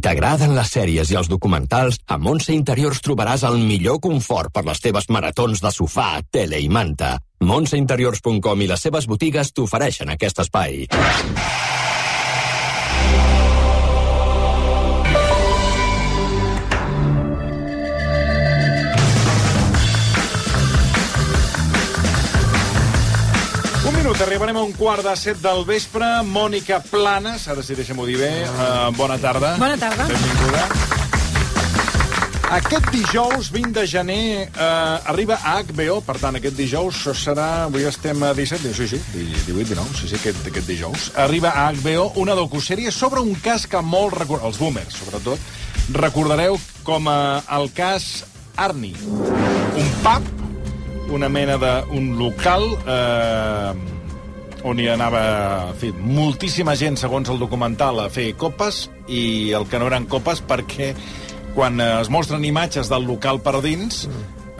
t'agraden les sèries i els documentals, a Montse Interiors trobaràs el millor confort per les teves maratons de sofà, tele i manta. Montseinteriors.com i les seves botigues t'ofereixen aquest espai. Minut, arribarem a un quart de set del vespre. Mònica Planes, ara sí, deixem-ho dir bé. Uh, bona tarda. Bona tarda. Benvinguda. Aquest dijous, 20 de gener, eh, arriba a HBO, per tant, aquest dijous serà... Avui estem a 17, sí, sí, 18, 19, sí, sí, aquest, aquest dijous. Arriba a HBO una docusèrie sobre un cas que molt record... els boomers, sobretot, recordareu com a, el cas Arnie. Un pub, una mena de... un local... Eh, on hi anava en fi, moltíssima gent, segons el documental, a fer copes, i el que no eren copes perquè quan es mostren imatges del local per dins,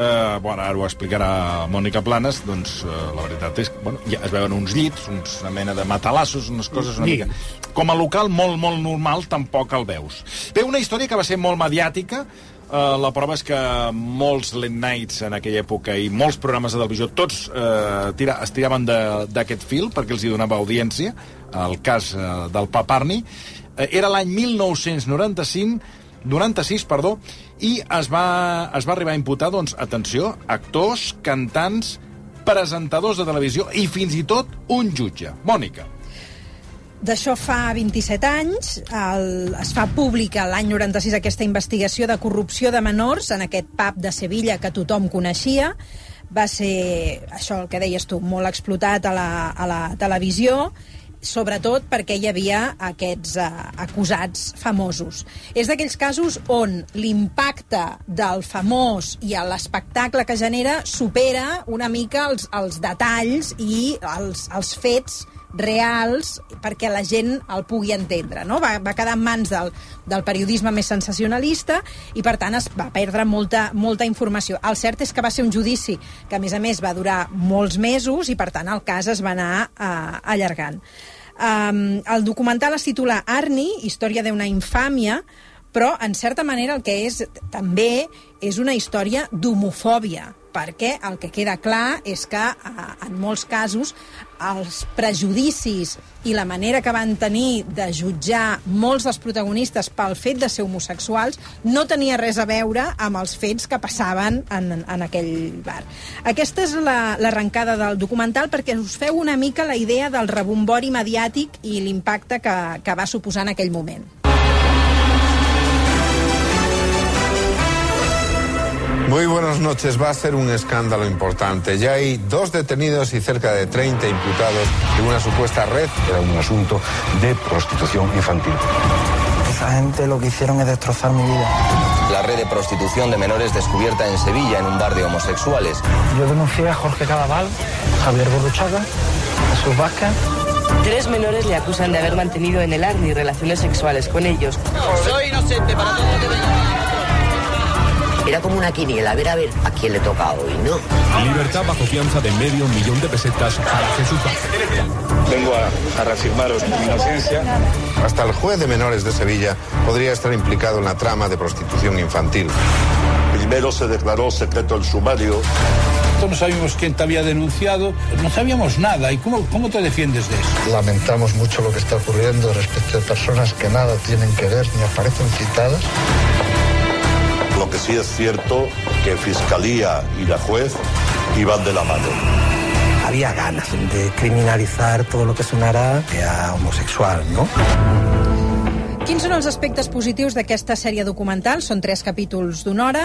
eh, bueno, ara ho explicarà Mònica Planes, doncs eh, la veritat és que bueno, ja es veuen uns llits, uns, una mena de matalassos, unes coses una mica... Com a local molt, molt normal, tampoc el veus. Bé, una història que va ser molt mediàtica, Uh, la prova és que molts late nights en aquella època i molts programes de televisió, tots uh, tira, es tiraven d'aquest fil perquè els hi donava audiència, el cas uh, del Paparni. Uh, era l'any 1995, 96, perdó, i es va, es va arribar a imputar, doncs, atenció, actors, cantants, presentadors de televisió i fins i tot un jutge. Mònica. D'això fa 27 anys, el, es fa pública l'any 96 aquesta investigació de corrupció de menors en aquest pub de Sevilla que tothom coneixia. Va ser, això el que deies tu, molt explotat a la, a la televisió, sobretot perquè hi havia aquests uh, acusats famosos. És d'aquells casos on l'impacte del famós i l'espectacle que genera supera una mica els, els detalls i els, els fets reals perquè la gent el pugui entendre. No? Va, va quedar en mans del, del periodisme més sensacionalista i, per tant, es va perdre molta, molta informació. El cert és que va ser un judici que, a més a més, va durar molts mesos i, per tant, el cas es va anar uh, allargant. Um, el documental es titula Arnie, història d'una infàmia, però, en certa manera, el que és també és una història d'homofòbia, perquè el que queda clar és que, eh, en molts casos, els prejudicis i la manera que van tenir de jutjar molts dels protagonistes pel fet de ser homosexuals no tenia res a veure amb els fets que passaven en, en aquell bar. Aquesta és la- l'arrencada la, del documental perquè us feu una mica la idea del rebombori mediàtic i l'impacte que, que va suposar en aquell moment. Muy buenas noches. Va a ser un escándalo importante. Ya hay dos detenidos y cerca de 30 imputados en una supuesta red. Era un asunto de prostitución infantil. Esa gente lo que hicieron es destrozar mi vida. La red de prostitución de menores descubierta en Sevilla en un bar de homosexuales. Yo denuncié a Jorge Cadaval, Javier Borruchaga, Jesús Vázquez. Tres menores le acusan de haber mantenido en el Arni relaciones sexuales con ellos. Soy inocente para todo lo que venga. Era como una quiniela, a ver a ver a quién le toca hoy, ¿no? Libertad bajo fianza de medio millón de pesetas para Jesús Vázquez. Vengo a, a reafirmaros mi inocencia. Hasta el juez de menores de Sevilla podría estar implicado en la trama de prostitución infantil. Primero se declaró secreto el sumario. No sabíamos quién te había denunciado, no sabíamos nada. ¿Y cómo, cómo te defiendes de eso? Lamentamos mucho lo que está ocurriendo respecto de personas que nada tienen que ver ni aparecen citadas. Que sí es cierto que Fiscalía y la juez iban de la mano. Había ganas de criminalizar todo lo que sonara a homosexual, ¿no? Quins són els aspectes positius d'aquesta sèrie documental? Són tres capítols d'una hora.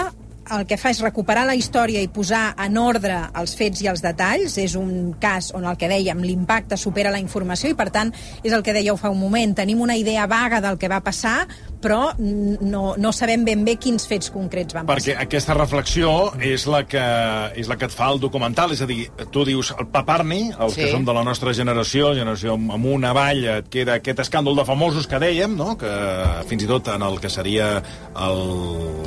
El que fa és recuperar la història i posar en ordre els fets i els detalls. És un cas on el que dèiem, l'impacte supera la informació i, per tant, és el que dèieu fa un moment. Tenim una idea vaga del que va passar, però no, no sabem ben bé quins fets concrets van Perquè passar. aquesta reflexió és la, que, és la que et fa el documental. És a dir, tu dius el paparni, els Sí. que som de la nostra generació, generació amb una vall, et queda aquest escàndol de famosos que dèiem, no? que fins i tot en el que seria el,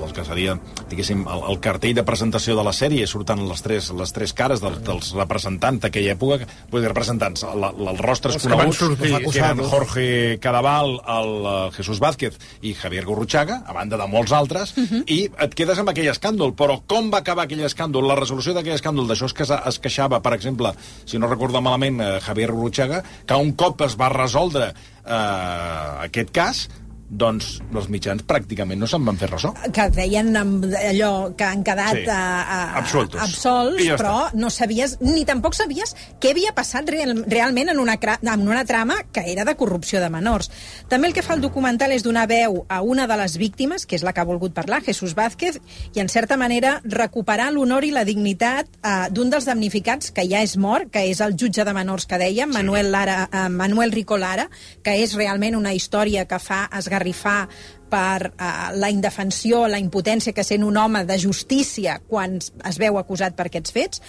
el que seria, diguéssim, el, el cartell de presentació de la sèrie surten les tres, les tres cares dels, dels representants d'aquella època, vull dir, representants, la, la, els rostres Els que van coneguts, sortir. que eren Jorge Cadaval, el uh, Jesús Vázquez i i Javier Gurruchaga, a banda de molts altres, uh -huh. i et quedes amb aquell escàndol. Però com va acabar aquell escàndol? La resolució d'aquell escàndol, d'això es, que es queixava, per exemple, si no recordo malament, eh, Javier Gurruchaga, que un cop es va resoldre eh, aquest cas, doncs els mitjans pràcticament no se'n van fer ressò. Que deien allò que han quedat Sí. sí. a, a, Absolts. absolts I ja però no sabies, ni tampoc sabies què havia passat real, realment en una, en una trama que era de corrupció de menors. També el que fa el documental és donar veu a una de les víctimes, que és la que ha volgut parlar, Jesús Vázquez, i en certa manera recuperar l'honor i la dignitat eh, d'un dels damnificats que ja és mort, que és el jutge de menors que dèiem, Manuel, Lara, eh, Manuel Rico Lara, que és realment una història que fa esgarrifar per uh, la indefensió, la impotència que sent un home de justícia quan es veu acusat per aquests fets.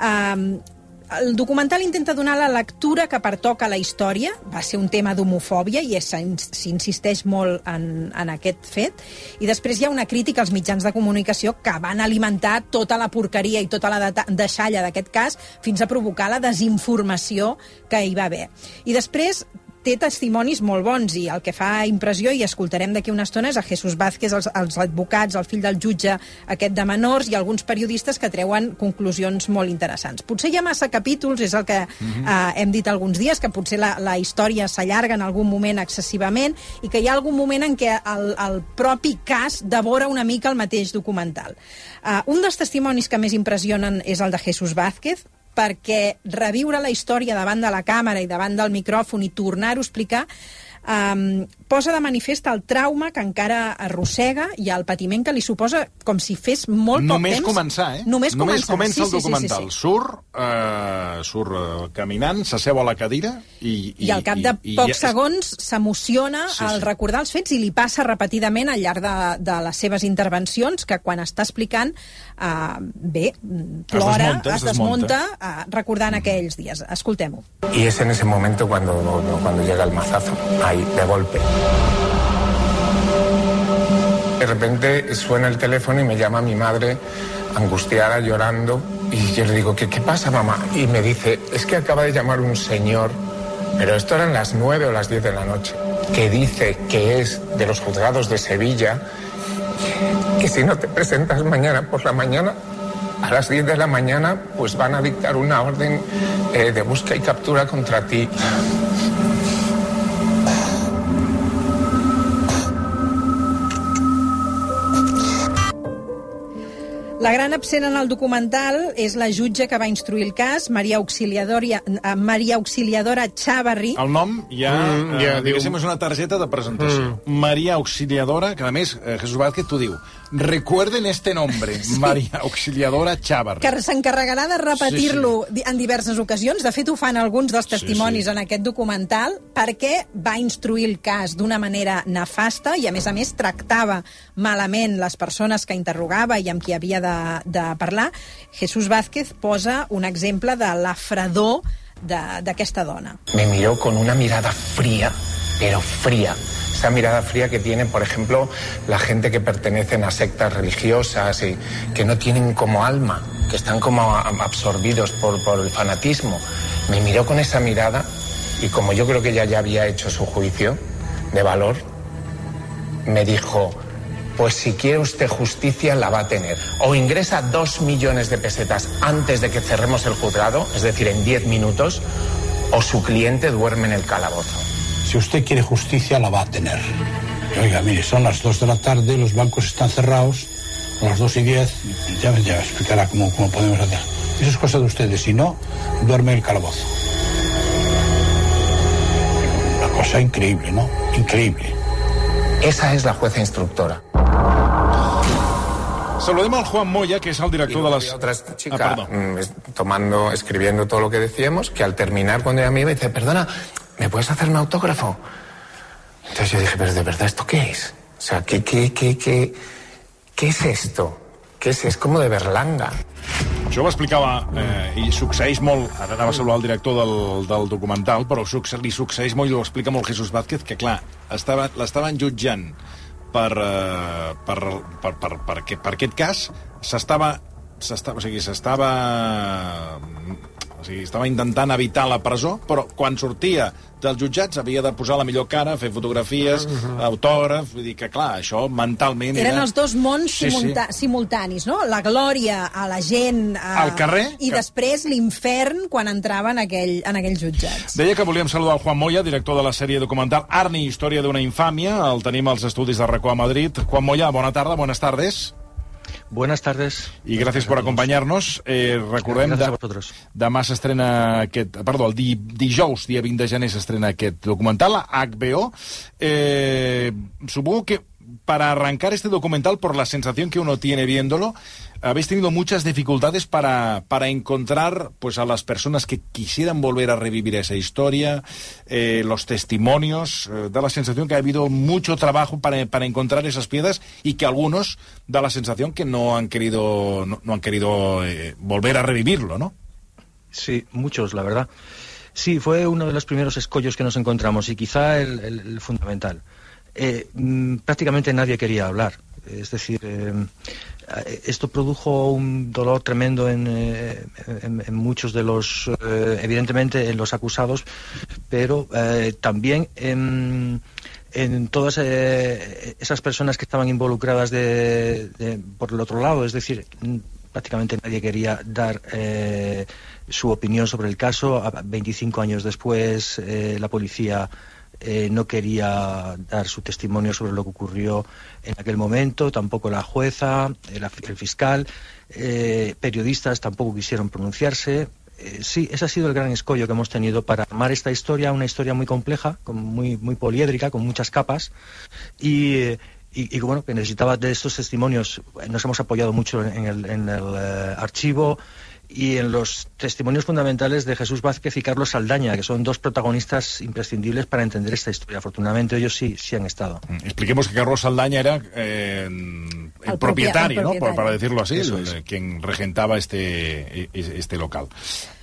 Um, el documental intenta donar la lectura que pertoca a la història. Va ser un tema d'homofòbia i s'insisteix molt en, en aquest fet. I després hi ha una crítica als mitjans de comunicació que van alimentar tota la porqueria i tota la deixalla d'aquest cas fins a provocar la desinformació que hi va haver. I després té testimonis molt bons i el que fa impressió, i escoltarem d'aquí una estona, és a Jesús Vázquez, els, els advocats, el fill del jutge aquest de menors i alguns periodistes que treuen conclusions molt interessants. Potser hi ha massa capítols, és el que Mhm. eh, hem dit alguns dies, que potser la, la història s'allarga en algun moment excessivament i que hi ha algun moment en què el, el propi cas devora una mica el mateix documental. Uh, un dels testimonis que més impressionen és el de Jesús Vázquez, perquè reviure la història davant de la càmera i davant del micròfon i tornar-ho a explicar um, posa de manifest el trauma que encara arrossega i el patiment que li suposa com si fes molt poc Només temps... començar, eh? Només, Només comença sí, el sí, documental. Sí, sí, sí. Surt, uh, surt uh, caminant, s'asseu a la cadira i... I al cap de i, pocs i, segons s'emociona Sí, al sí. recordar els fets i li passa repetidament al llarg de, de les seves intervencions que quan està explicant uh, bé, plora, desmunta, es es desmunta, uh, recordant aquells dies. Escoltem-ho. Y es en ese momento cuando, cuando llega el mazazo, ahí, de golpe. De repente suena el teléfono y me llama mi madre, angustiada, llorando, y yo le digo, ¿qué, qué pasa, mamá? Y me dice, es que acaba de llamar un señor, pero esto eran las nueve o las diez de la noche, que dice que es de los juzgados de Sevilla, que si no te presentas mañana por la mañana, a las 10 de la mañana, pues van a dictar una orden eh, de busca y captura contra ti. La gran absent en el documental és la jutge que va instruir el cas, Maria Auxiliadora, eh, Maria Auxiliadora Chavarri. El nom ja, Mm, ja diu- diguéssim, és una targeta de presentació. Mm. Maria Auxiliadora, que a més, eh, Jesús Vázquez t'ho diu. Recuerden este nombre, sí. Maria Auxiliadora Chavarri. que s'encarregarà de repetir-lo sí, sí. en diverses ocasions. De fet, ho fan alguns dels testimonis sí, sí. en aquest documental perquè va instruir el cas d'una manera nefasta i, a més a més, tractava malament les persones que interrogava i amb qui havia de, de parlar. Jesús Vázquez posa un exemple de la fredor de- d'aquesta dona. Me miró con una mirada fría, pero fría. Esa mirada fría que tiene, por ejemplo, la gente que pertenecen a sectas religiosas y que no tienen como alma, que están como absorbidos por, por el fanatismo. Me miró con esa mirada y como yo creo que ella ya había hecho su juicio de valor, me dijo, pues si quiere usted justicia la va a tener. O ingresa dos millones de pesetas antes de que cerremos el juzgado, es decir, en diez minutos, o su cliente duerme en el calabozo. Si usted quiere justicia, la va a tener. Oiga, mire, son las 2 de la tarde, los bancos están cerrados, a las 2 y 10, ya, ya explicará cómo, cómo podemos hacer. Eso es cosa de ustedes, si no, duerme en el calabozo. Una cosa increíble, ¿no? Increíble. Esa es la jueza instructora. Saludem al Juan Moya, que és el director de les... Otra chica Ah, perdó. mm, es- tomando, escribiendo todo lo que decíamos, que al terminar, cuando ella me iba, dice, perdona, ¿me puedes hacer un autógrafo? Entonces yo dije, pero de verdad, ¿esto qué es? O sea, ¿qué, qué, qué, qué, qué es esto? ¿Qué es? Es como de Berlanga. Això ho explicava, eh, i succeeix molt, ara anava a saludar el director del, del documental, però succe, li succeeix molt i ho explica molt Jesús Vázquez, que clar, l'estaven jutjant per, eh, per, per, per, per, per, per aquest cas, s'estava s'estava, o sigui, s'estava o sigui, estava intentant evitar la presó, però quan sortia dels jutjats havia de posar la millor cara, fer fotografies, uh -huh. autògraf, vull dir que, clar, això mentalment Eren era... els dos mons Sí, sí. simulta simultanis, no? La glòria a la gent... A... Al carrer, I que- després l'infern quan entrava en aquell, en aquells jutjats. Deia que volíem saludar el Juan Moya, director de la sèrie documental Arni, història d'una infàmia. El tenim als estudis de RACO a Madrid. Juan Moya, bona tarda, buenas tardes. Buenas tardes. Y gracias por acompañarnos. Eh, recordem, Gràcies a de, demà s'estrena aquest... Perdó, el di, dijous, dia 20 de gener, s'estrena aquest documental a HBO. Eh, supongo que para arrancar este documental, por la sensación que uno tiene viéndolo, habéis tenido muchas dificultades para, para encontrar pues, a las personas que quisieran volver a revivir esa historia, eh, los testimonios. eh, da la sensación que ha habido mucho trabajo para, para encontrar esas piezas y que algunos da la sensación que no han querido, no, han querido eh, volver a revivirlo, ¿no? Sí, muchos, la verdad. Sí, fue uno de los primeros escollos que nos encontramos y quizá el fundamental. Eh, mm, prácticamente nadie quería hablar. Es decir, eh, esto produjo un dolor tremendo en, eh, muchos de los, evidentemente en los acusados, pero también en, todas esas personas que estaban involucradas de- por el otro lado. Es decir, mm, prácticamente nadie quería dar su opinión sobre el caso. A- 25 años después, la policía eh, no quería dar su testimonio sobre lo que ocurrió en aquel momento, tampoco la jueza, el, fiscal, eh, periodistas tampoco quisieron pronunciarse. Eh, sí, ese ha sido el gran escollo que hemos tenido para armar esta historia, una historia muy compleja, muy, muy poliédrica, con muchas capas, y, bueno, que necesitaba de estos testimonios. Nos hemos apoyado mucho en el, en el, archivo y en los testimonios fundamentales de Jesús Vázquez y Carlos Saldaña, que son dos protagonistas imprescindibles para entender esta historia. Afortunadamente ellos sí, sí han estado. Expliquemos que Carlos Saldaña era eh, el, propietario, el ¿no? propietario. Para decirlo así, Eso el- es. quien regentaba este, e- este local.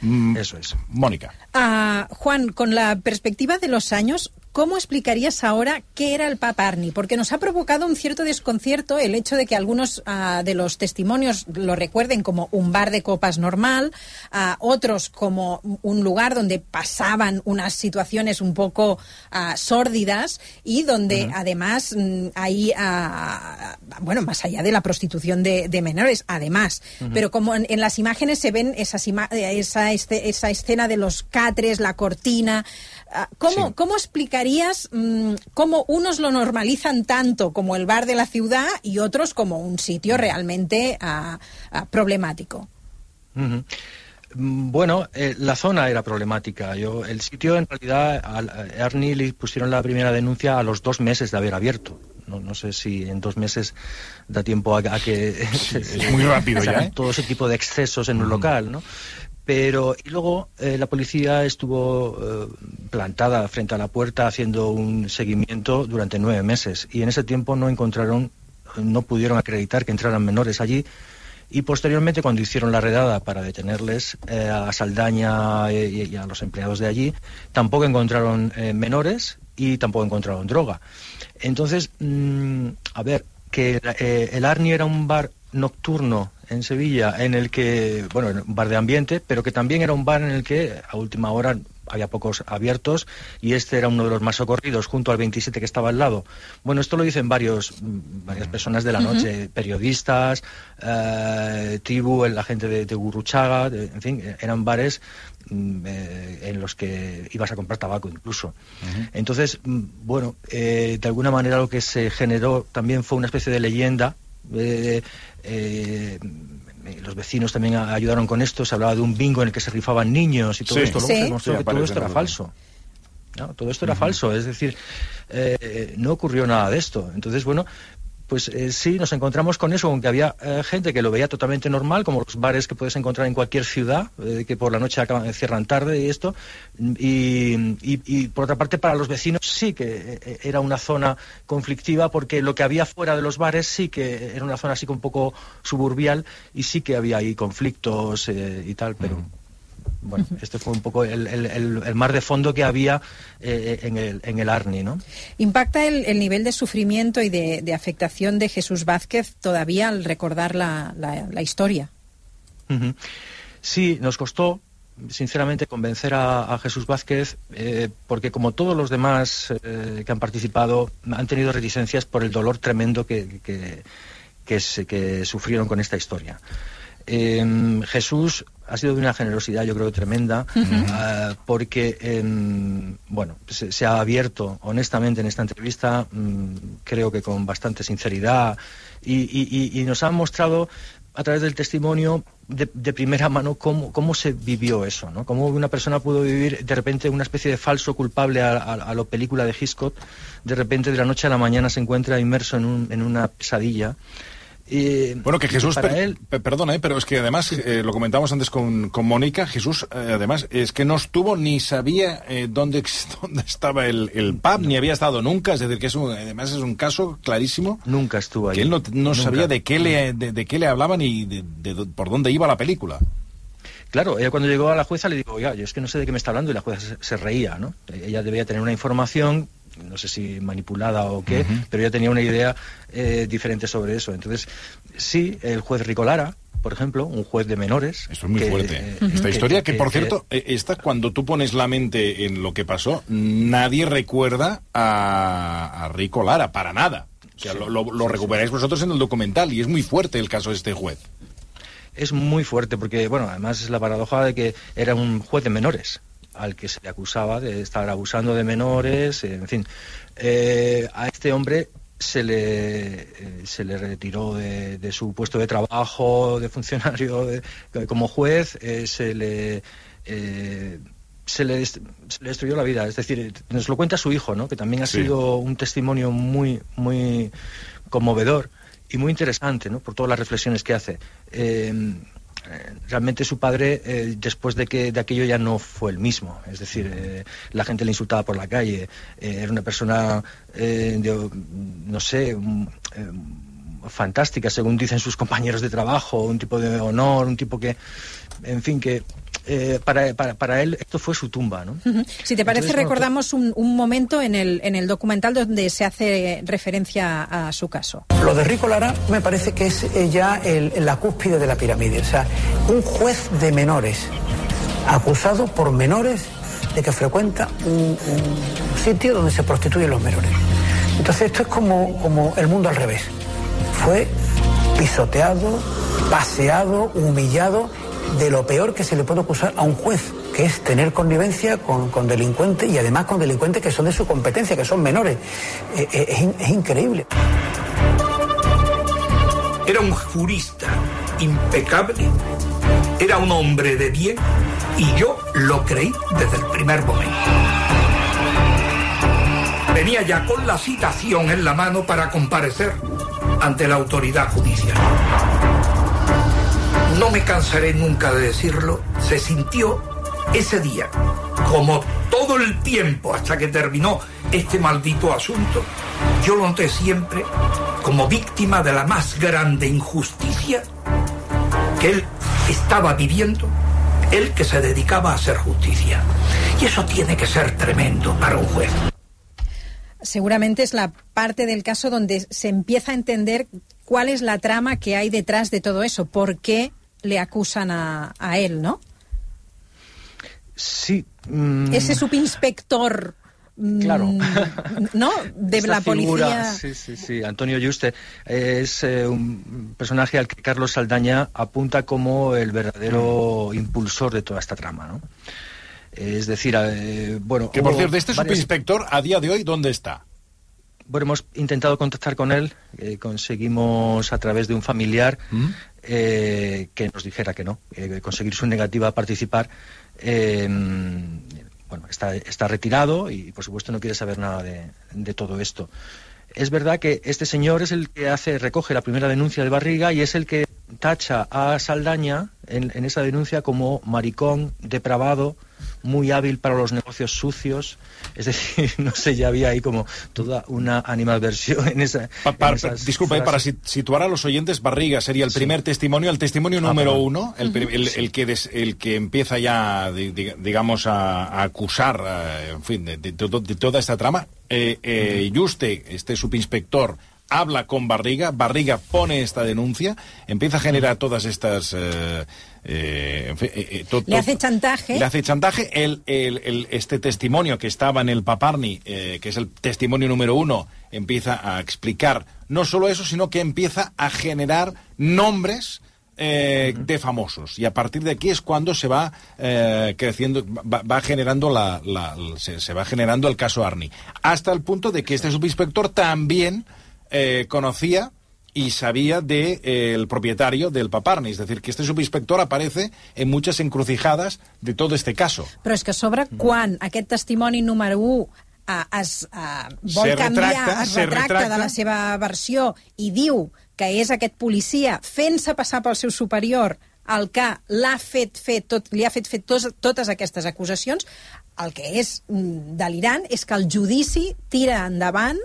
Mm, Eso es. Mónica. Ah, Juan, con la perspectiva de los años, ¿cómo explicarías ahora qué era el Papa Arni? Porque nos ha provocado un cierto desconcierto el hecho de que algunos ah, de los testimonios lo recuerden como un bar de copas normal, ah, otros como un lugar donde pasaban unas situaciones un poco ah, sórdidas y donde además mm, hay, bueno, más allá de la prostitución de, de menores, además, pero como en, en las imágenes se ven esas ima- eh, esa, este- esa escena de los catres, la cortina. Ah, ¿Cómo, ¿Cómo explicarías mm, cómo unos lo normalizan tanto como el bar de la ciudad y otros como un sitio realmente ah, ah, problemático? Mm, Bueno, eh, la zona era problemática. Yo, el sitio, en realidad, al- a Ernie le pusieron la primera denuncia a los dos meses de haber abierto. No, no sé si en dos meses da tiempo a, a que es muy rápido se ya, hagan ¿eh? todo ese tipo de excesos en un local, ¿no? Pero y luego eh, la policía estuvo eh, plantada frente a la puerta haciendo un seguimiento durante nueve meses y en ese tiempo no encontraron, no pudieron acreditar que entraran menores allí y posteriormente, cuando hicieron la redada para detenerles eh, a Saldaña y, a los empleados de allí, tampoco encontraron menores y tampoco encontraron droga. Entonces, mm, a ver, que el Arni era un bar nocturno en Sevilla, en el que, bueno, un bar de ambiente, pero que también era un bar en el que a última hora había pocos abiertos y este era uno de los más socorridos junto al 27 que estaba al lado. Bueno, esto lo dicen varios, mm, varias personas de la noche, periodistas, eh, Tribu, la gente de, de Gurruchaga, de- en fin, eran bares mm, eh, en los que ibas a comprar tabaco incluso. Entonces, mm, bueno, eh, de alguna manera lo que se generó también fue una especie de leyenda. Eh, eh, los vecinos también ayudaron con esto, se hablaba de un bingo en el que se rifaban niños y todo Sí. esto. Luego Sí. se demostró Sí, que todo esto era falso. ¿no? Todo esto era falso, es decir, eh, no ocurrió nada de esto. Entonces, bueno, pues eh, sí, nos encontramos con eso, aunque había eh, gente que lo veía totalmente normal, como los bares que puedes encontrar en cualquier ciudad, eh, que por la noche acaban, cierran tarde y esto. Y, y- por otra parte, para los vecinos sí que eh, era una zona conflictiva, porque lo que había fuera de los bares sí que era una zona así un poco suburbial y sí que había ahí conflictos y tal, pero. Bueno, este fue un poco el, el- el- el mar de fondo que había eh, en, el, en el Arni, ¿no? ¿Impacta el, el nivel de sufrimiento y de, de afectación de Jesús Vázquez todavía al recordar la, la- la historia? Sí, nos costó, sinceramente, convencer a, a Jesús Vázquez, eh, porque como todos los demás eh, que han participado, han tenido reticencias por el dolor tremendo que, que, que se- que sufrieron con esta historia. Eh, Jesús ha sido de una generosidad, yo creo, tremenda, ah, porque, em, bueno, se, se ha abierto honestamente en esta entrevista, mm, creo que con bastante sinceridad, y, y- nos ha mostrado a través del testimonio de, de primera mano cómo, cómo se vivió eso, ¿no? Cómo una persona pudo vivir de repente una especie de falso culpable a, a, a lo película de Hitchcock, de repente de la noche a la mañana se encuentra inmerso en, un- en una pesadilla. Y- Bueno, que Jesús, para per- él pe- perdona, eh, pero es que además, eh, lo comentábamos antes con, con Mónica, Jesús, eh, además, es que no estuvo ni sabía eh, dónde, dónde estaba el, el pub, ni había estado nunca, es decir, que es un- además es un caso clarísimo. Nunca estuvo ahí. Que él no, no sabía de qué, le, de, de qué le hablaban y de, por dónde iba la película. Claro, ella cuando llegó a la jueza le digo, oiga, yo es que no sé de qué me está hablando y la jueza se, se reía, ¿no? Ella debía tener una información, no sé si manipulada o qué, pero ella tenía una idea eh, diferente sobre eso. Entonces, sí, el juez Ricolara, por ejemplo, un juez de menores. Esto es muy que, fuerte. eh, Esta historia, que, por cierto, eh, esta, cuando tú pones la mente en lo que pasó, nadie recuerda a, a Rico Lara, para nada. O sea, lo, lo- lo recuperáis vosotros en el documental y es muy fuerte el caso de este juez. es muy fuerte porque, bueno, además es la paradoja de que era un juez de menores al que se le acusaba de estar abusando de menores, eh, en fin. Eh, a este hombre se le, eh, se le retiró de, de su puesto de trabajo de funcionario de- como juez, eh, se le... se le, dest- se le destruyó la vida, es decir, nos lo cuenta su hijo, ¿no? que también ha Sí. sido un testimonio muy, muy conmovedor y muy interesante, ¿no? por todas las reflexiones que hace. Eh, realmente su padre, eh, después de que de aquello ya no fue el mismo. Es decir, eh, la gente le insultaba por la calle. eh, era una persona, eh, de, no sé, eh, fantástica, según dicen sus compañeros de trabajo, un tipo de honor, un tipo que, en fin, que eh, para, para, para él esto fue su tumba, ¿no? Si te parece, Entonces, recordamos un, un momento en el, en el documental donde se hace referencia a su caso. Lo de Rico Lara me parece que es eh, ya el- la cúspide de la pirámide. O sea, un juez de menores acusado por menores de que frecuenta un, un sitio donde se prostituyen los menores. Entonces esto es como, como el mundo al revés. Fue pisoteado, paseado, humillado de lo peor que se le puede acusar a un juez, que es tener connivencia con, con delincuentes y además con delincuentes que son de su competencia, que son menores. Eh, eh, es es increíble. Era un jurista impecable, era un hombre de bien y yo lo creí desde el primer momento. Venía ya con la citación en la mano para comparecer ante la autoridad judicial. No me cansaré nunca de decirlo, se sintió ese día, como todo el tiempo hasta que terminó este maldito asunto, yo lo noté siempre como víctima de la más grande injusticia que él estaba viviendo, él que se dedicaba a hacer justicia. Y eso tiene que ser tremendo para un juez. Seguramente es la parte del caso donde se empieza a entender cuál es la trama que hay detrás de todo eso, por qué le acusan a, a él, ¿no? Sí. mm, Ese subinspector. mm, Claro. ¿No? De Esta la figura, policía. Sí, sí, sí. Antonio Yuste es eh, un personaje al que Carlos Saldaña apunta como el verdadero impulsor de toda esta trama, ¿no? Es decir, eh, bueno... Que por cierto, este varias- subinspector a día de hoy, ¿dónde está? Bueno, hemos intentado contactar con él, eh, conseguimos a través de un familiar ¿Mm? Eh, que nos dijera que no, conseguir su negativa a participar. eh, bueno, está, está retirado y por supuesto no quiere saber nada de, de todo esto. Es verdad que este señor es el que hace, recoge la primera denuncia de Barriga y es el que tacha a Saldaña en, en esa denuncia como maricón, depravado, muy hábil para los negocios sucios. Es decir, no sé, ya había ahí como toda una animadversión en esa. Pa- pa- en esas disculpa, eh, para situar a los oyentes, Barriga sería el primer testimonio, el testimonio Ah, número uno, el, el- el que des- el que empieza ya, di- di- digamos, a, a acusar, eh, en fin, de, de toda esta trama. Eh, eh, Yuste, este subinspector, habla con Barriga, Barriga pone esta denuncia, empieza a generar todas estas... eh, eh, eh, eh, to- Le hace chantaje. le hace chantaje. El, el- el- este testimonio que estaba en el Paparni, eh, que es el testimonio número uno, empieza a explicar no solo eso, sino que empieza a generar nombres eh, de famosos. Y a partir de aquí es cuando se va eh, creciendo, va, va generando la, la- se, se va generando el caso Arni. Hasta el punto de que este subinspector también eh, conocía y sabía del de, eh, propietario del Paparni. Es decir, que este subinspector aparece en muchas encrucijadas de todo este caso. Però és que a sobre, quan aquest testimoni número 1 eh, es eh, vol Se canviar, retracta, es retracta, retracta. de la seva versió i diu que és aquest policia fent-se passar pel seu superior el que l'ha fet fer tot, li ha fet fer tos, totes aquestes acusacions, el que és mm, delirant és que el judici tira endavant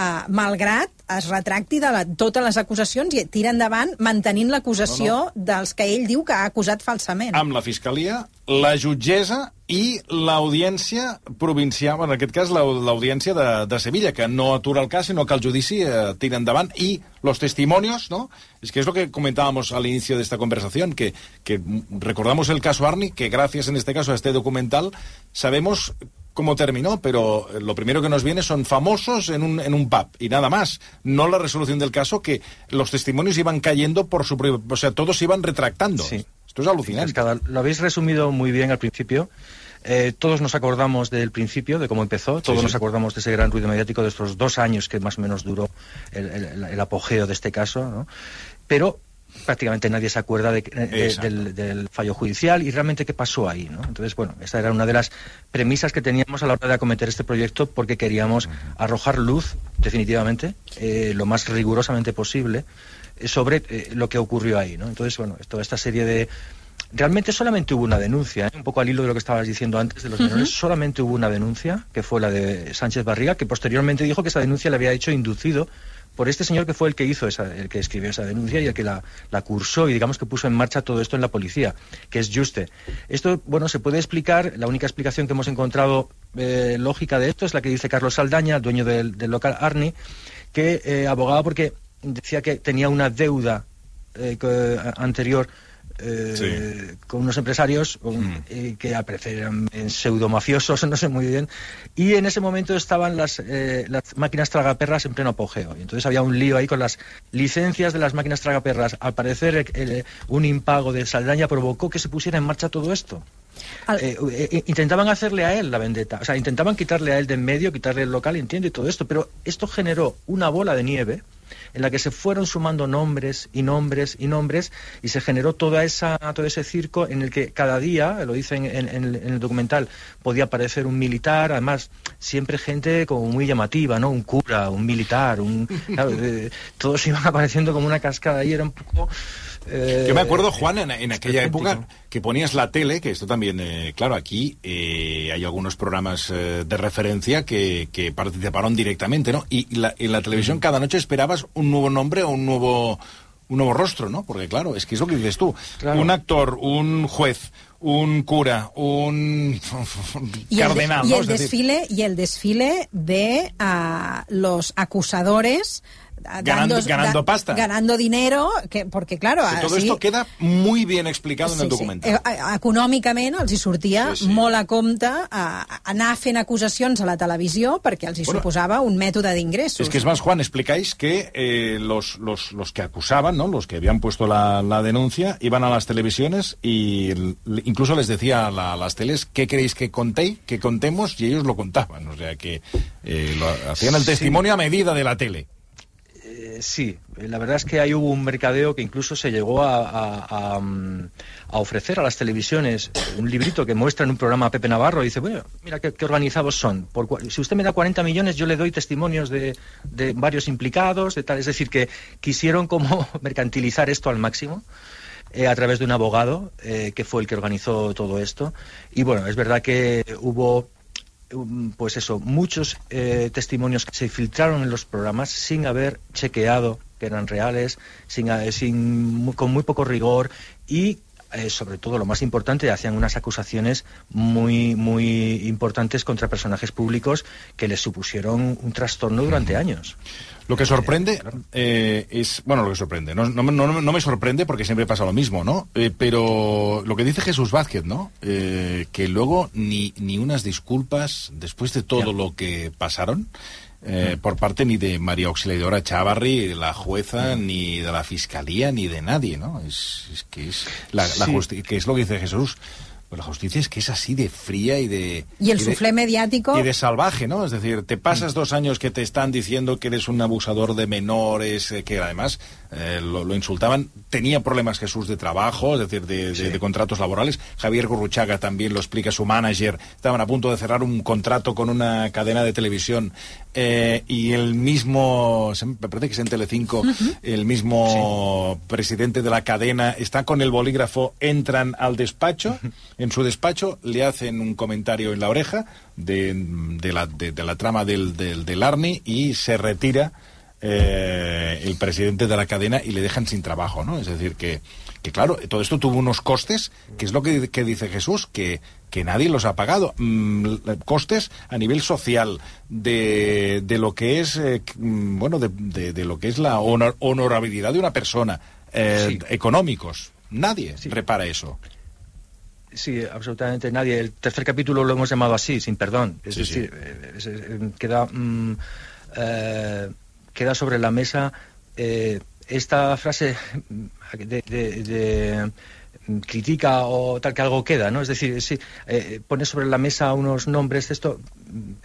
Uh, malgrat es retracti de la, totes les acusacions i tira endavant mantenint l'acusació No, no, dels que ell diu que ha acusat falsament. Amb la fiscalia, la jutgessa i l'audiència provincial, en aquest cas l'au- l'audiència de, de Sevilla, que no atura el cas, sinó que el judici eh, tira endavant y los testimonios, ¿no? Es que es lo que comentábamos al inicio de esta conversación, que, que recordamos el caso Arni, que gracias en este caso a este documental sabemos cómo terminó, pero lo primero que nos viene son famosos en un, en un pub y nada más. No la resolución del caso, que los testimonios iban cayendo por su propio... O sea, todos se iban retractando. Sí. Esto es alucinante. Lo habéis resumido muy bien al principio. Eh, todos nos acordamos del principio, de cómo empezó, todos sí. nos acordamos de ese gran ruido mediático de estos dos años que más o menos duró el, el- el apogeo de este caso, ¿no? Pero prácticamente nadie se acuerda de- de- del, del fallo judicial y realmente qué pasó ahí, ¿no? Entonces, bueno, esta era una de las premisas que teníamos a la hora de acometer este proyecto porque queríamos arrojar luz, definitivamente, eh, lo más rigurosamente posible, eh, sobre eh, lo que ocurrió ahí, ¿no? Entonces, bueno, toda esta serie de... Realmente solamente hubo una denuncia, ¿eh? un poco al hilo de lo que estabas diciendo antes de los menores, solamente hubo una denuncia, que fue la de Sánchez Barriga, que posteriormente dijo que esa denuncia le había hecho inducido por este señor que fue el que hizo esa, el que escribió esa denuncia y el que la, la cursó y digamos que puso en marcha todo esto en la policía, que es Juste. Esto, bueno, se puede explicar, la única explicación que hemos encontrado eh, lógica de esto es la que dice Carlos Saldaña, dueño del, local Arni, que eh, abogaba porque decía que tenía una deuda eh, anterior eh, con unos empresarios un- eh, que eran eh, pseudomafiosos, no sé muy bien, y en ese momento estaban las, eh, las máquinas tragaperras en pleno apogeo. Y entonces había un lío ahí con las licencias de las máquinas tragaperras. Al parecer eh, eh, un impago de Saldaña provocó que se pusiera en marcha todo esto. Eh, eh, intentaban hacerle a él la vendetta, o sea, intentaban quitarle a él de en medio, quitarle el local, entiendo, y todo esto, pero esto generó una bola de nieve en la que se fueron sumando nombres y nombres y nombres y se generó toda esa, todo ese circo en el que cada día, lo dicen en, el, en el documental, podía aparecer un militar, además siempre gente como muy llamativa, ¿no? Un cura, un militar, un, todos iban apareciendo como una cascada y era un poco... eh, Yo me acuerdo, Juan, en, en aquella época que ponías la tele, que esto también, eh, claro, aquí eh, hay algunos programas eh, de referencia que, que participaron directamente, ¿no? Y la- en la televisión cada noche esperabas un nuevo nombre o un nuevo, un nuevo rostro, ¿no? Porque claro, es que es lo que dices tú. Claro. Un actor, un juez, un cura, un Y el, de- cardenal, y el Es decir, desfile y el desfile de ah, los acusadores Ganando- dando- ganando pasta. ganando dinero que porque claro que todo así- esto queda muy bien explicado en el Sí, sí. documental. Eh, econòmicament els hi sortia Sí, sí, sí. sí. molt a compte a, a anar fent acusacions a la televisió perquè els hi Bueno, suposava un mètode d'ingressos. Es que es más, Juan, explicáis que eh, los, los, los que acusaban, ¿no? los que habían puesto la, la denuncia, iban a las televisiones y incluso les decía a, la- a las teles qué queréis que contéis, que contemos, y ellos lo contaban. O sea que eh, lo- hacían el Sí. testimonio a medida de la tele. Sí, la verdad es que ahí hubo un mercadeo que incluso se llegó a, mm, ofrecer a las televisiones un librito que muestra en un programa a Pepe Navarro y dice, bueno, mira qué, organizados son. Por si usted me da 40 millones, yo le doy testimonios de, de varios implicados, de tal. Es decir, que quisieron como mercantilizar esto al máximo. eh, a través de un abogado eh, que fue el que organizó todo esto y bueno es verdad que hubo pues eso, muchos eh, testimonios que se filtraron en los programas sin haber chequeado que eran reales, sin, eh, sin, con muy poco rigor y eh, sobre todo lo más importante, hacían unas acusaciones muy, muy importantes contra personajes públicos que les supusieron un trastorno durante años. Lo que sorprende eh, es, bueno, lo que sorprende, no, no, no, no me sorprende porque siempre pasa lo mismo, ¿no? Eh, pero lo que dice Jesús Vázquez, ¿no? Eh, que luego ni, ni unas disculpas después de todo lo que pasaron. Eh, por parte ni de María Auxiliadora Chavarri, la jueza, ni de la fiscalía, ni de nadie, ¿no? Es, es que es la, la Sí. que es lo que dice Jesús. Pues la justicia es que es así de fría y de Y el suflé mediático... y de salvaje, ¿no? Es decir, te pasas dos años que te están diciendo que eres un abusador de menores, eh, que además eh, lo, lo insultaban. Tenía problemas Jesús de trabajo, es decir, de, de- de contratos laborales. Javier Gurruchaga también lo explica, su manager. Estaban a punto de cerrar un contrato con una cadena de televisión eh, y el mismo, me parece que es en Telecinco, el mismo presidente de la cadena está con el bolígrafo, entran al despacho, en su despacho le hacen un comentario en la oreja de, de la, de, de la trama del, del, del Arni y se retira eh, el presidente de la cadena y le dejan sin trabajo, ¿no? Es decir, que, que claro, todo esto tuvo unos costes, que es lo que, que dice Jesús, que, que nadie los ha pagado. Mm, costes a nivel social, de, de lo que es, eh, mm, bueno, de, de- de lo que es la honor- honorabilidad de una persona, eh, económicos. Nadie repara eso. Sí, absolutamente nadie. El tercer capítulo lo hemos llamado así, sin perdón. Es Sí, sí. decir, eh, es- queda, mm, eh, queda sobre la mesa esta frase de, critica o tal que algo queda, ¿no? Es decir, si eh, sobre la mesa unos nombres esto,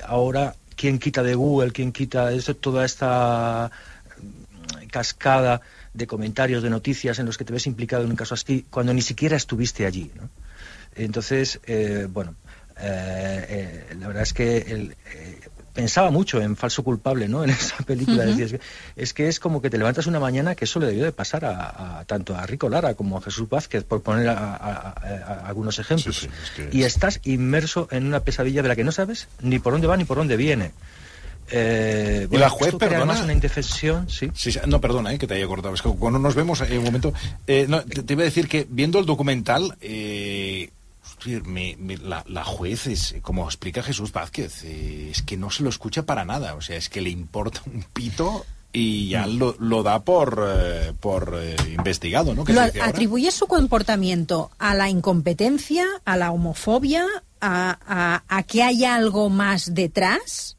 ahora, ¿quién quita de Google? ¿Quién quita esto? Toda esta mm, cascada de comentarios, de noticias en los que te ves implicado en un caso así, cuando ni siquiera estuviste allí, ¿no? Entonces, eh, bueno, eh, eh, la verdad es que el, eh, pensaba mucho en Falso Culpable, ¿no? En esa película. Ujú. Decía, es, que, es que es como que te levantas una mañana que eso le debió de pasar a, a- tanto a Rico Lara como a Jesús Vázquez, por poner a, a- a- a algunos ejemplos. Y estás inmerso en una pesadilla de la que no sabes ni por dónde va ni por dónde viene. Eh, y bueno, la juez, esto crea perdona. además una indefensión, sí. Sí, sí, no, perdona, eh, que te haya cortado. Es que cuando nos vemos en un momento. eh, no, te, te iba a decir que viendo el documental. Eh, me- me- la, la juez es, como explica Jesús Vázquez, eh, es que no se lo escucha para nada. O sea, es que le importa un pito y ya lo, lo da por, eh, por eh, investigado, ¿no? Que Lo ahora. atribuye su comportamiento a la incompetencia, a la homofobia, a, a- a que haya algo más detrás.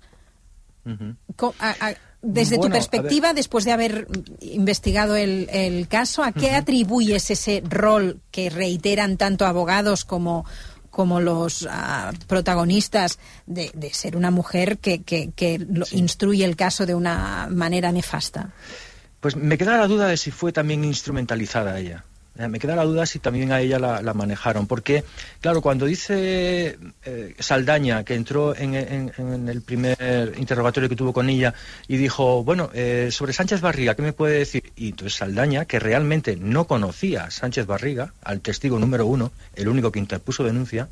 Co- a- a- desde Bueno, tu perspectiva, después de haber investigado el, el caso, ¿a qué atribuyes ese rol que reiteran tanto abogados como como los ah, protagonistas de, de ser una mujer que, que- que lo- instruye el caso de una manera nefasta. Pues me queda la duda de si fue también instrumentalizada ella. Eh, Me queda la duda si también a ella la, la manejaron. Porque, claro, cuando dice eh, Saldaña que entró en, el primer interrogatorio que tuvo con ella y dijo, bueno, eh, sobre Sánchez Barriga, ¿qué me puede decir? Y entonces Saldaña, que realmente no conocía a Sánchez Barriga, al testigo número uno, el único que interpuso denuncia,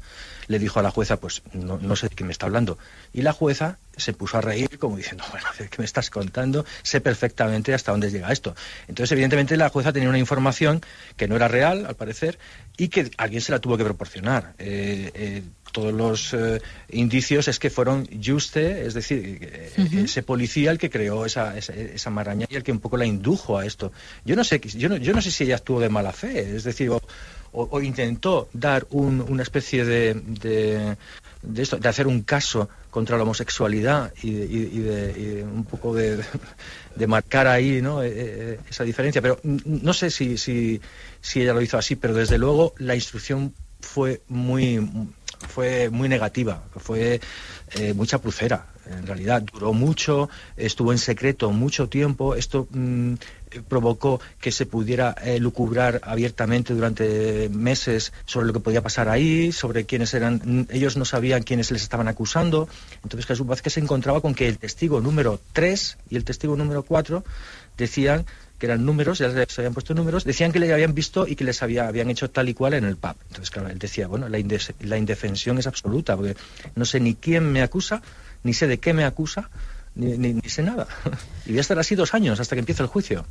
le dijo a la jueza, pues no, no sé de qué me está hablando. Y la jueza se puso a reír como diciendo, bueno, ¿de qué me estás contando? Sé perfectamente hasta dónde llega esto. Entonces, evidentemente, la jueza tenía una información que no era real, al parecer, y que alguien se la tuvo que proporcionar. Eh, eh, todos los eh, indicios es que fueron Juste, es decir, eh, ese policía el que creó esa, esa, esa maraña y el que un poco la indujo a esto. Yo no sé, yo no, yo no sé si ella actuó de mala fe, es decir, o, o- o intentó dar un- una especie de, de, de esto, de hacer un caso contra la homosexualididad y, de- y- y de, y un poco de, de marcar ahí ¿no? Eh, esa diferencia. Pero no sé si, si, si ella lo hizo así, pero desde luego la instrucción fue muy fue muy negativa, fue eh, muy chapucera, en realidad. Duró mucho, estuvo en secreto mucho tiempo. Esto mm, provocó que se pudiera eh, lucubrar abiertamente durante meses sobre lo que podía pasar ahí, sobre quiénes eran. Ellos no sabían quiénes les estaban acusando. Entonces Jesús Vázquez se encontraba con que el testigo número 3 y el testigo número 4 decían que eran números, ya les habían puesto números, decían que le habían visto y que les había, habían hecho tal y cual en el pub. Entonces, claro, él decía, bueno, la, indes- la indefensión es absoluta, porque no sé ni quién me acusa, ni sé de qué me acusa, ni, ni- ni sé nada. Y voy a estar así dos años hasta que empiece el juicio.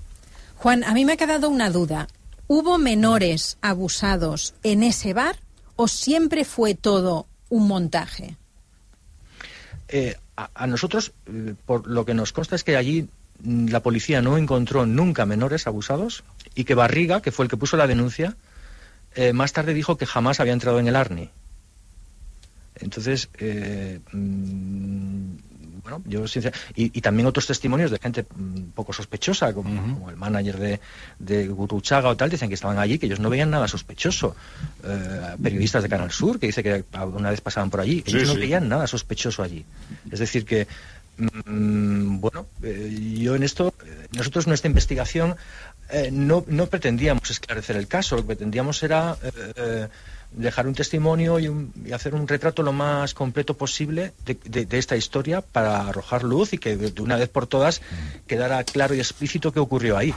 Juan, a mí me ha quedado una duda. ¿Hubo menores abusados en ese bar o siempre fue todo un montaje? Eh, a, a nosotros, eh, por lo que nos consta es que allí la policía no encontró nunca menores abusados y que Barriga, que fue el que puso la denuncia, eh, más tarde dijo que jamás había entrado en el Arni. Entonces, eh, mm, bueno, yo sincer- y, y también otros testimonios de gente mm, poco sospechosa, como, como el manager de, de Guruchaga o tal, dicen que estaban allí, que ellos no veían nada sospechoso. Eh, periodistas de Canal Sur, que dice que una vez pasaban por allí, Sí, ellos no sí. veían nada sospechoso allí. Es decir, que, mm, bueno, eh, yo en esto, eh, nosotros nuestra investigación eh, no, no pretendíamos esclarecer el caso, lo que pretendíamos era eh, dejar un testimonio y, un- y hacer un retrato lo más completo posible de, de- de esta historia para arrojar luz y que de de una vez por todas quedara claro y explícito qué ocurrió ahí.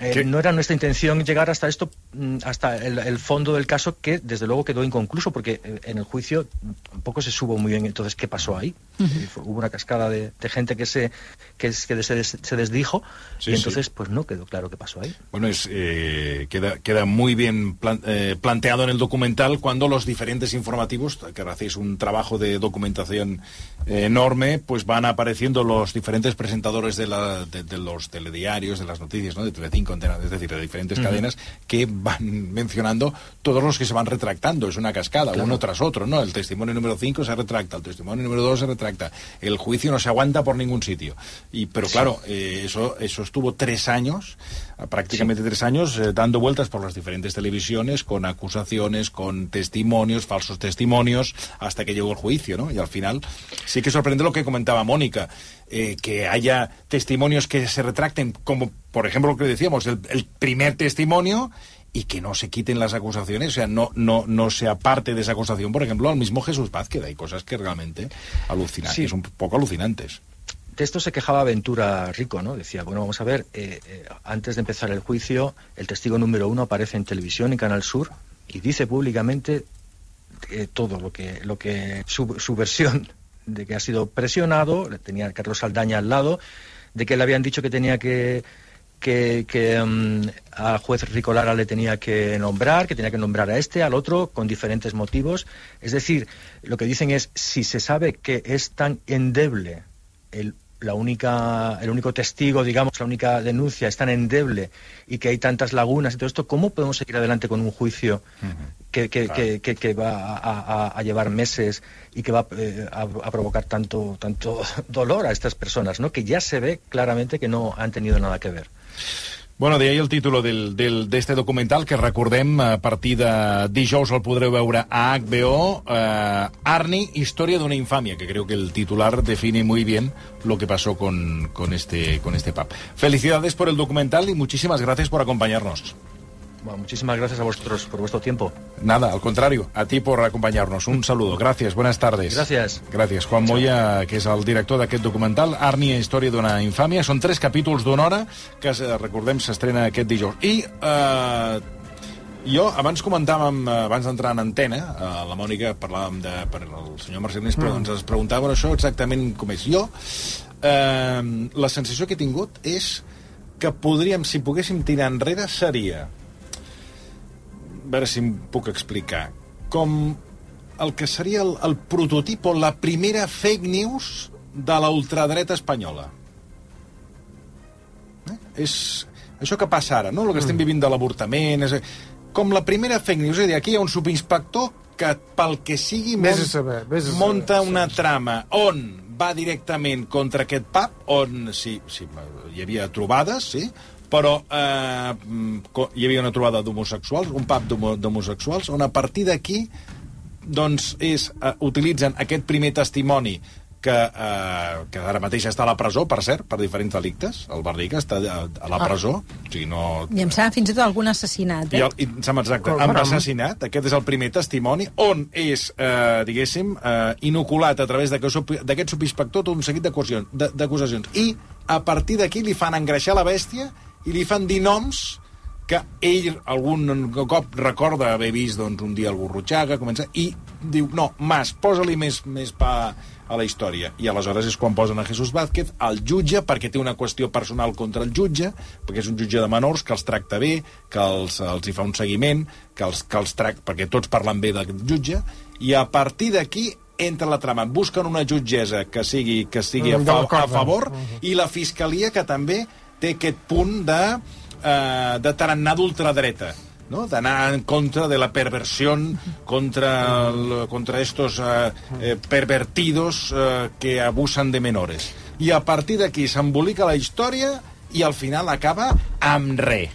Eh, no era nuestra intención llegar hasta esto, mm, hasta el, el fondo del caso, que desde luego quedó inconcluso, porque eh, en el juicio tampoco se supo muy bien entonces qué pasó ahí. Hubo una cascada de, de gente que se que, se, des- se desdijo Sí, y sí. entonces pues no quedó claro qué pasó ahí. Bueno, es, eh, queda, queda muy bien plan- eh, planteado en el documental cuando los diferentes informativos, que hacéis un trabajo de documentación eh, enorme, pues van apareciendo los diferentes presentadores de, la- de- de los telediarios, de las noticias, ¿no? de Telecinco, Es decir, de diferentes cadenas, que van mencionando todos los que se van retractando. Es una cascada, Claro. uno tras otro, ¿no? El testimonio número 5 se retracta, el testimonio número 2 se retracta, el juicio no se aguanta por ningún sitio. Y, pero claro, eh, eso, eso estuvo tres años, ah, prácticamente tres años, eh, dando vueltas por las diferentes televisiones, con acusaciones, con testimonios, falsos testimonios, hasta que llegó el juicio, ¿no? Y al final sí que sorprende lo que comentaba Mónica, eh, que haya testimonios que se retracten, como por ejemplo lo que decíamos, el, el primer testimonio y que no se quiten las acusaciones, o sea, no, no, no se aparte de esa acusación, por ejemplo, al mismo Jesús Vázquez. Hay cosas que realmente alucinantes, Sí. un poco alucinantes. De esto se quejaba Ventura Rico, ¿no? Decía, bueno, vamos a ver, eh, eh, antes de empezar el juicio, el testigo número uno aparece en televisión, en Canal Sur, y dice públicamente eh, todo lo que, lo que su, su versión de que ha sido presionado, le tenía Carlos Saldaña al lado, de que le habían dicho que tenía que que, que mm, al juez Ricolara le tenía que nombrar, que tenía que nombrar a este, al otro, con diferentes motivos. Es decir, lo que dicen es, si se sabe que es tan endeble el, la única, el único testigo, digamos, la única denuncia es tan endeble y que hay tantas lagunas y todo esto, ¿cómo podemos seguir adelante con un juicio que, que, que, que- que va a, a- a llevar meses y que va eh, a, a provocar tanto, tanto dolor a estas personas, ¿no? que ya se ve claramente que no han tenido nada que ver? Bueno, de ahí el títol del, del, d'este documental que recordem a partir de dijous el podreu veure a HBO eh, Arni, Historia de una infamia que creo que el titular define muy bien lo que pasó con, con, este, con este pub. Felicidades por el documental y muchísimas gracias por acompañarnos. Bueno, muchísimas gracias a vosotros por vuestro tiempo. Nada, al contrario, a ti por acompañarnos. Un saludo. Gracias, buenas tardes. Gracias. Gràcies. Juan Moya, que és el director d'aquest documental, Arnia, història d'una infàmia. Són tres capítols d'una hora que, eh, recordem, s'estrena aquest dijous. I eh, jo, abans comentàvem, eh, abans d'entrar en antena, eh, la Mònica parlàvem de, per el senyor Marcelins, però Mm. ens es preguntava això exactament com és. Jo, eh, la sensació que he tingut és que podríem, si poguéssim tirar enrere, seria a veure si em puc explicar, com el que seria el, el prototip o la primera fake news de la ultradreta espanyola. Eh? És això que passa ara, no? El que estem vivint de l'avortament, és com la primera fake news, és a dir, aquí hi ha un subinspector que pel que sigui Vés a mont- saber, a saber, monta una trama on va directament contra aquest pub, on sí, sí, hi havia trobades, sí, però eh, hi havia una trobada d'homosexuals, un pub d'homo- d'homosexuals, on a partir d'aquí doncs és, eh, utilitzen aquest primer testimoni que, eh, que ara mateix està a la presó, per cert, per diferents delictes. El Barriga està a, a la Ah. presó, o sigui, no... I em sembla fins i tot algun assassinat, I, eh? el, i em sembla exacte, Però, amb assassinat, aquest és el primer testimoni, on és, eh, diguéssim, eh, inoculat a través d'aquest subi- d'aquest subinspector tot un seguit d'acusacions. I a partir d'aquí li fan engreixar la bèstia i li fan dir noms que ell algun cop recorda haver vist doncs, un dia el Gurrutxaga, comença, i diu, no, Mas, posa-li més, més pa a la història. I aleshores és quan posen a Jesús Vázquez, el jutge, perquè té una qüestió personal contra el jutge, perquè és un jutge de menors que els tracta bé, que els, els hi fa un seguiment, que els, que els tracta, perquè tots parlen bé del jutge, i a partir d'aquí entra la trama. Busquen una jutgessa que sigui, que sigui a, fa, a favor i la fiscalia que també té aquest punt de, eh, de tarannà d'ultradreta no? d'anar en contra de la perversió contra, el, contra estos eh, eh, pervertidos eh, que abusan de menores. I a partir d'aquí s'embolica la història i al final acaba amb res.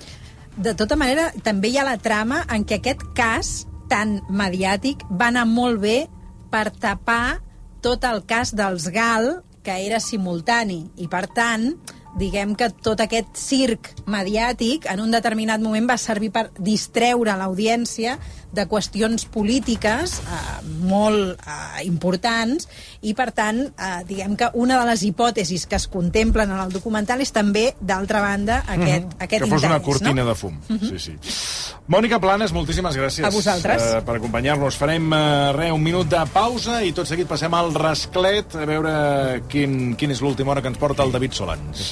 De tota manera, també hi ha la trama en què aquest cas tan mediàtic va anar molt bé per tapar tot el cas dels GAL, que era simultani. I, per tant, diguem que tot aquest circ mediàtic en un determinat moment va servir per distreure l'audiència de qüestions polítiques eh, molt eh, importants i, per tant, eh, diguem que una de les hipòtesis que es contemplen en el documental és també, d'altra banda, aquest, Mhm. aquest que fos una cortina no? de fum. Sí, sí. Mònica Planes, moltíssimes gràcies A vosaltres. eh, per acompanyar-nos. Farem eh, re, un minut de pausa i tot seguit passem al rasclet a veure quin, quin és l'última hora que ens porta el David Solans.